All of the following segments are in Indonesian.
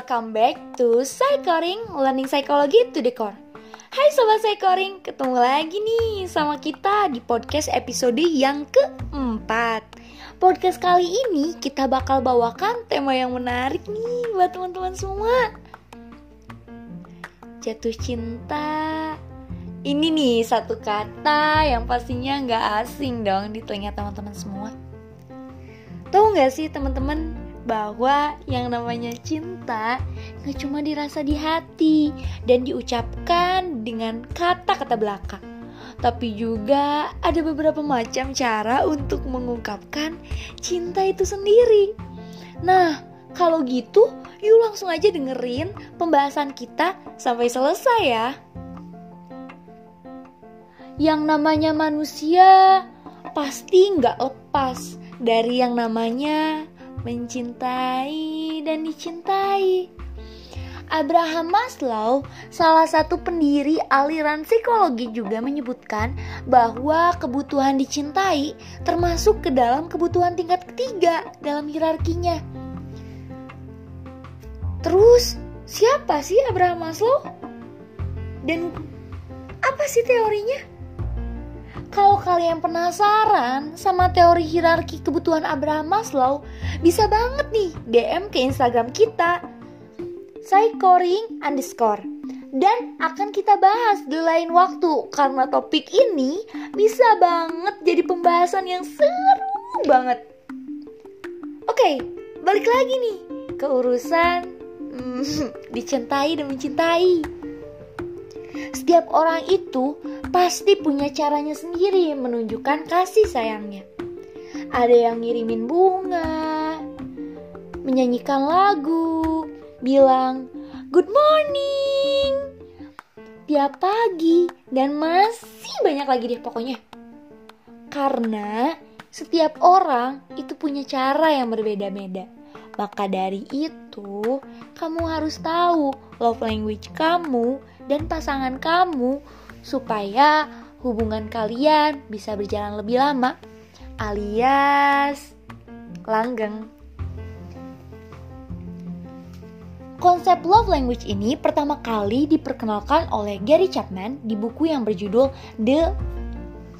welcome back to Psychoring Learning Psychology to the Core. Hai Sobat Psychoring, ketemu lagi nih sama kita di podcast episode yang keempat. Podcast kali ini kita bakal bawakan tema yang menarik nih buat teman-teman semua. Jatuh cinta. Ini nih satu kata yang pastinya nggak asing dong di telinga teman-teman semua. Tahu nggak sih teman-teman bahwa yang namanya cinta nggak cuma dirasa di hati dan diucapkan dengan kata-kata belaka, tapi juga ada beberapa macam cara untuk mengungkapkan cinta itu sendiri. Nah, kalau gitu, yuk langsung aja dengerin pembahasan kita sampai selesai ya. Yang namanya manusia pasti nggak lepas dari yang namanya mencintai dan dicintai. Abraham Maslow, salah satu pendiri aliran psikologi juga menyebutkan bahwa kebutuhan dicintai termasuk ke dalam kebutuhan tingkat ketiga dalam hierarkinya. Terus, siapa sih Abraham Maslow? Dan apa sih teorinya? Kalau kalian penasaran sama teori hierarki kebutuhan Abraham Maslow, bisa banget nih DM ke Instagram kita psychoring underscore dan akan kita bahas di lain waktu karena topik ini bisa banget jadi pembahasan yang seru banget. Oke, balik lagi nih ke urusan hmm, dicintai dan mencintai. Setiap orang itu pasti punya caranya sendiri menunjukkan kasih sayangnya. Ada yang ngirimin bunga, menyanyikan lagu, bilang good morning tiap pagi, dan masih banyak lagi deh pokoknya. Karena setiap orang itu punya cara yang berbeda-beda. Maka dari itu, kamu harus tahu love language kamu dan pasangan kamu supaya hubungan kalian bisa berjalan lebih lama alias langgeng. Konsep love language ini pertama kali diperkenalkan oleh Gary Chapman di buku yang berjudul The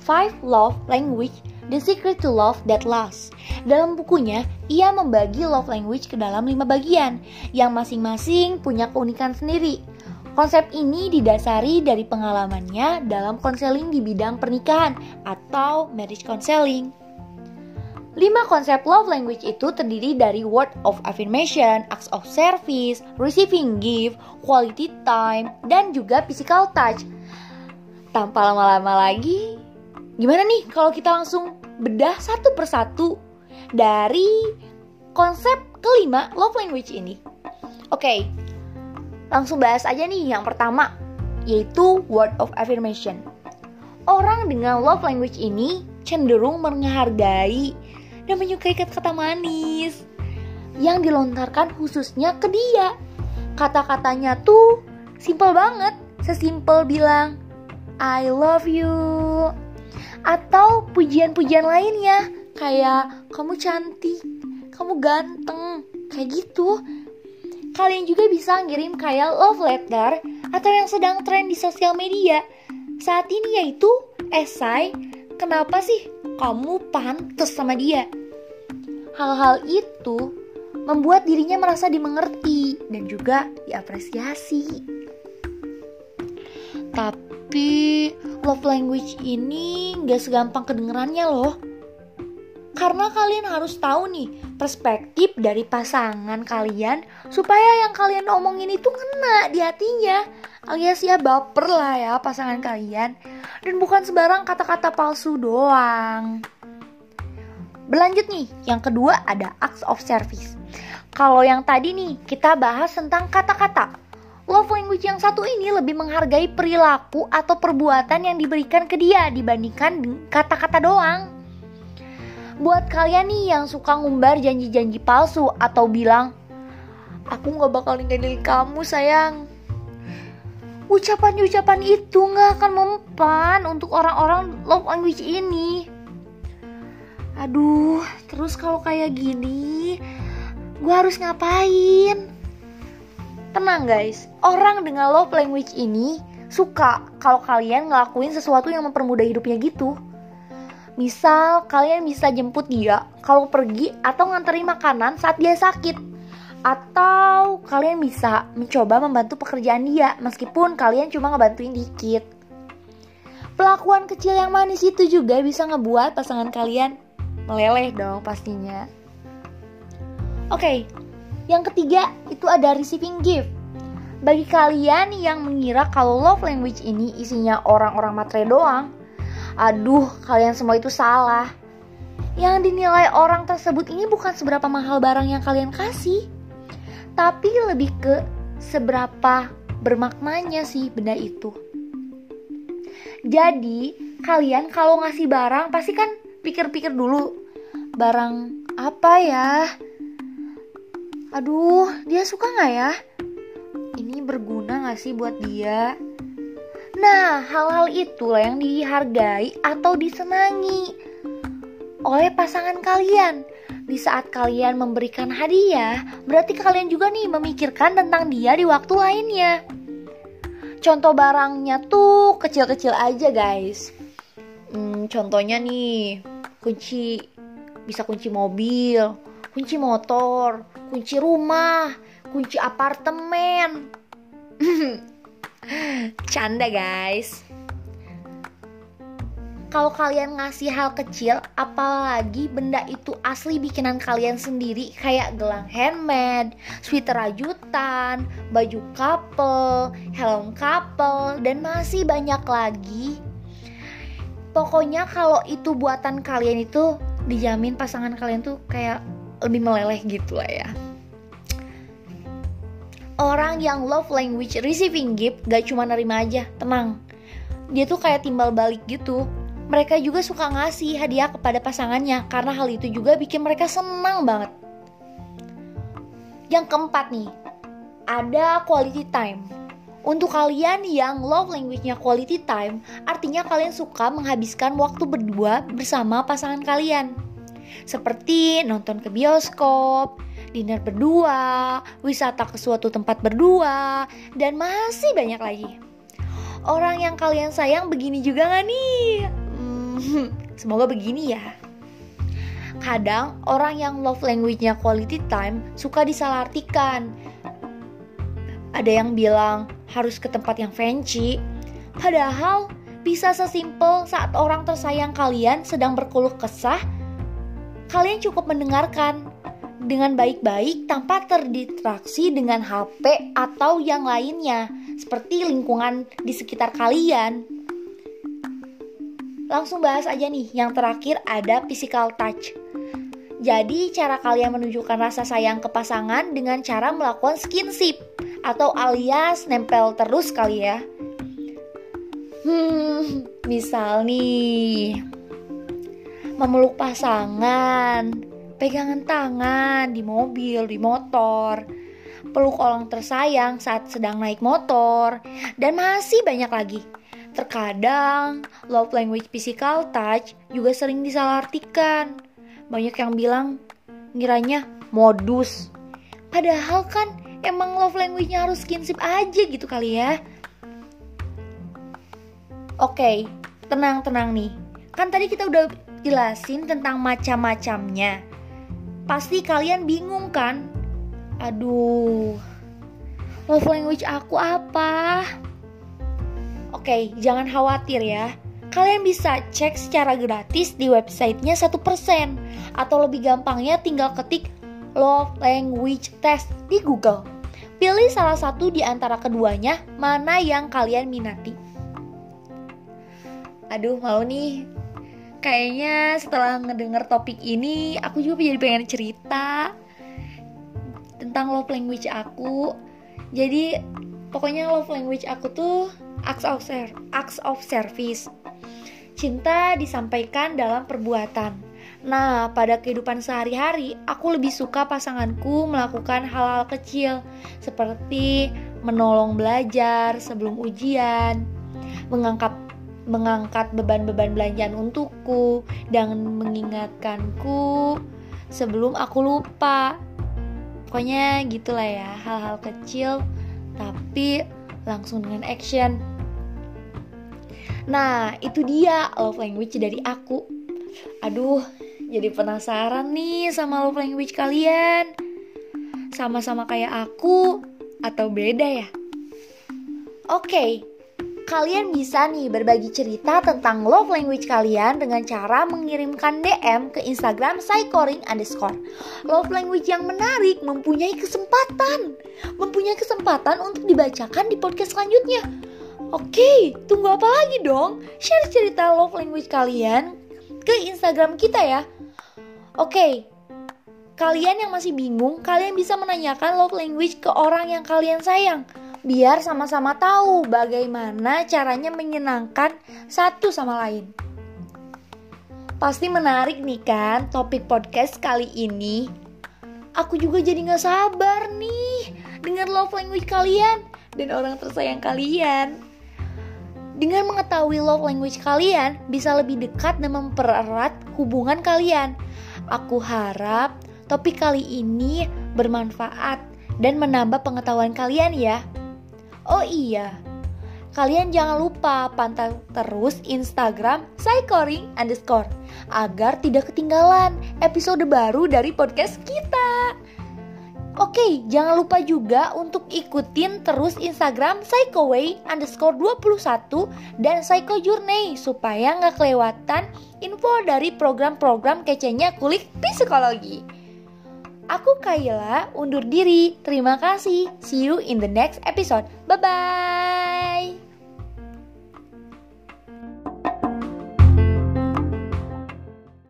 Five Love Language The Secret to Love That Lasts. Dalam bukunya, ia membagi love language ke dalam lima bagian yang masing-masing punya keunikan sendiri. Konsep ini didasari dari pengalamannya dalam konseling di bidang pernikahan atau marriage counseling. Lima konsep love language itu terdiri dari word of affirmation, acts of service, receiving gift, quality time, dan juga physical touch. Tanpa lama-lama lagi, gimana nih kalau kita langsung bedah satu persatu dari konsep kelima love language ini? Oke, Langsung bahas aja nih yang pertama, yaitu word of affirmation. Orang dengan love language ini cenderung menghargai dan menyukai kata-kata manis yang dilontarkan khususnya ke dia. Kata-katanya tuh simple banget, sesimpel bilang I love you atau pujian-pujian lainnya kayak kamu cantik, kamu ganteng, kayak gitu Kalian juga bisa ngirim kayak love letter atau yang sedang tren di sosial media. Saat ini yaitu esai kenapa sih kamu pantas sama dia. Hal-hal itu membuat dirinya merasa dimengerti dan juga diapresiasi. Tapi love language ini gak segampang kedengerannya loh. Karena kalian harus tahu nih perspektif dari pasangan kalian supaya yang kalian omongin itu kena di hatinya. Alias ya baper lah ya pasangan kalian. Dan bukan sebarang kata-kata palsu doang. Berlanjut nih, yang kedua ada acts of service. Kalau yang tadi nih, kita bahas tentang kata-kata. Love language yang satu ini lebih menghargai perilaku atau perbuatan yang diberikan ke dia dibandingkan kata-kata doang. Buat kalian nih yang suka ngumbar janji-janji palsu atau bilang, Aku gak bakal ninggalin kamu sayang. Ucapan-ucapan itu gak akan mempan untuk orang-orang love language ini. Aduh, terus kalau kayak gini, gue harus ngapain? Tenang guys, orang dengan love language ini suka kalau kalian ngelakuin sesuatu yang mempermudah hidupnya gitu. Misal kalian bisa jemput dia kalau pergi atau nganterin makanan saat dia sakit. Atau kalian bisa mencoba membantu pekerjaan dia meskipun kalian cuma ngebantuin dikit. Pelakuan kecil yang manis itu juga bisa ngebuat pasangan kalian meleleh dong pastinya. Oke, okay, yang ketiga itu ada receiving gift. Bagi kalian yang mengira kalau love language ini isinya orang-orang matre doang, aduh kalian semua itu salah. Yang dinilai orang tersebut ini bukan seberapa mahal barang yang kalian kasih, tapi lebih ke seberapa bermaknanya sih benda itu. Jadi, kalian kalau ngasih barang pasti kan pikir-pikir dulu barang apa ya? Aduh, dia suka nggak ya? Ini berguna nggak sih buat dia? Nah, hal-hal itulah yang dihargai atau disenangi oleh pasangan kalian. Di saat kalian memberikan hadiah, berarti kalian juga nih memikirkan tentang dia di waktu lainnya. Contoh barangnya tuh kecil-kecil aja guys. Hmm, contohnya nih, kunci bisa kunci mobil, kunci motor, kunci rumah, kunci apartemen. Canda guys. Kalau kalian ngasih hal kecil, apalagi benda itu asli bikinan kalian sendiri kayak gelang handmade, sweater rajutan, baju couple, helm couple, dan masih banyak lagi. Pokoknya kalau itu buatan kalian itu dijamin pasangan kalian tuh kayak lebih meleleh gitu lah ya. Orang yang love language receiving gift gak cuma nerima aja tenang. Dia tuh kayak timbal balik gitu mereka juga suka ngasih hadiah kepada pasangannya karena hal itu juga bikin mereka senang banget yang keempat nih ada quality time untuk kalian yang love language-nya quality time, artinya kalian suka menghabiskan waktu berdua bersama pasangan kalian. Seperti nonton ke bioskop, dinner berdua, wisata ke suatu tempat berdua, dan masih banyak lagi. Orang yang kalian sayang begini juga gak nih? Semoga begini ya. Kadang orang yang love language-nya quality time suka disalahartikan ada yang bilang harus ke tempat yang fancy. Padahal bisa sesimpel saat orang tersayang kalian sedang berkeluh kesah, kalian cukup mendengarkan dengan baik-baik tanpa terdistraksi dengan HP atau yang lainnya, seperti lingkungan di sekitar kalian. Langsung bahas aja nih, yang terakhir ada physical touch. Jadi, cara kalian menunjukkan rasa sayang ke pasangan dengan cara melakukan skinship atau alias nempel terus kali ya. Hmm, misal nih memeluk pasangan, pegangan tangan di mobil, di motor, peluk orang tersayang saat sedang naik motor, dan masih banyak lagi. Terkadang, love language physical touch juga sering disalahartikan. Banyak yang bilang, ngiranya modus. Padahal kan emang love language-nya harus skinship aja gitu kali ya. Oke, tenang-tenang nih. Kan tadi kita udah jelasin tentang macam-macamnya. Pasti kalian bingung kan? Aduh, love language aku apa? Oke, jangan khawatir ya. Kalian bisa cek secara gratis di websitenya 1% atau lebih gampangnya tinggal ketik love language test di Google. Pilih salah satu di antara keduanya, mana yang kalian minati. Aduh, mau nih. Kayaknya setelah ngedenger topik ini, aku juga jadi pengen cerita tentang love language aku. Jadi, pokoknya love language aku tuh acts of, acts of service. Cinta disampaikan dalam perbuatan Nah, pada kehidupan sehari-hari, aku lebih suka pasanganku melakukan hal-hal kecil seperti menolong belajar sebelum ujian, mengangkat mengangkat beban-beban belanjaan untukku dan mengingatkanku sebelum aku lupa. Pokoknya gitulah ya, hal-hal kecil tapi langsung dengan action. Nah, itu dia love language dari aku. Aduh, jadi penasaran nih sama love language kalian. Sama-sama kayak aku atau beda ya? Oke, kalian bisa nih berbagi cerita tentang love language kalian dengan cara mengirimkan DM ke Instagram psychoring underscore. Love language yang menarik mempunyai kesempatan, mempunyai kesempatan untuk dibacakan di podcast selanjutnya. Oke, tunggu apa lagi dong? Share cerita love language kalian ke Instagram kita ya. Oke, kalian yang masih bingung, kalian bisa menanyakan love language ke orang yang kalian sayang biar sama-sama tahu bagaimana caranya menyenangkan satu sama lain. Pasti menarik nih kan topik podcast kali ini. Aku juga jadi gak sabar nih dengar love language kalian dan orang tersayang kalian. Dengan mengetahui love language kalian bisa lebih dekat dan mempererat hubungan kalian. Aku harap topik kali ini bermanfaat dan menambah pengetahuan kalian ya. Oh iya, kalian jangan lupa pantau terus Instagram psychoring underscore agar tidak ketinggalan episode baru dari podcast kita. Oke, jangan lupa juga untuk ikutin terus Instagram psychoway underscore 21 dan psychojourney supaya nggak kelewatan info dari program-program kecenya kulik psikologi. Aku Kayla undur diri. Terima kasih. See you in the next episode. Bye bye.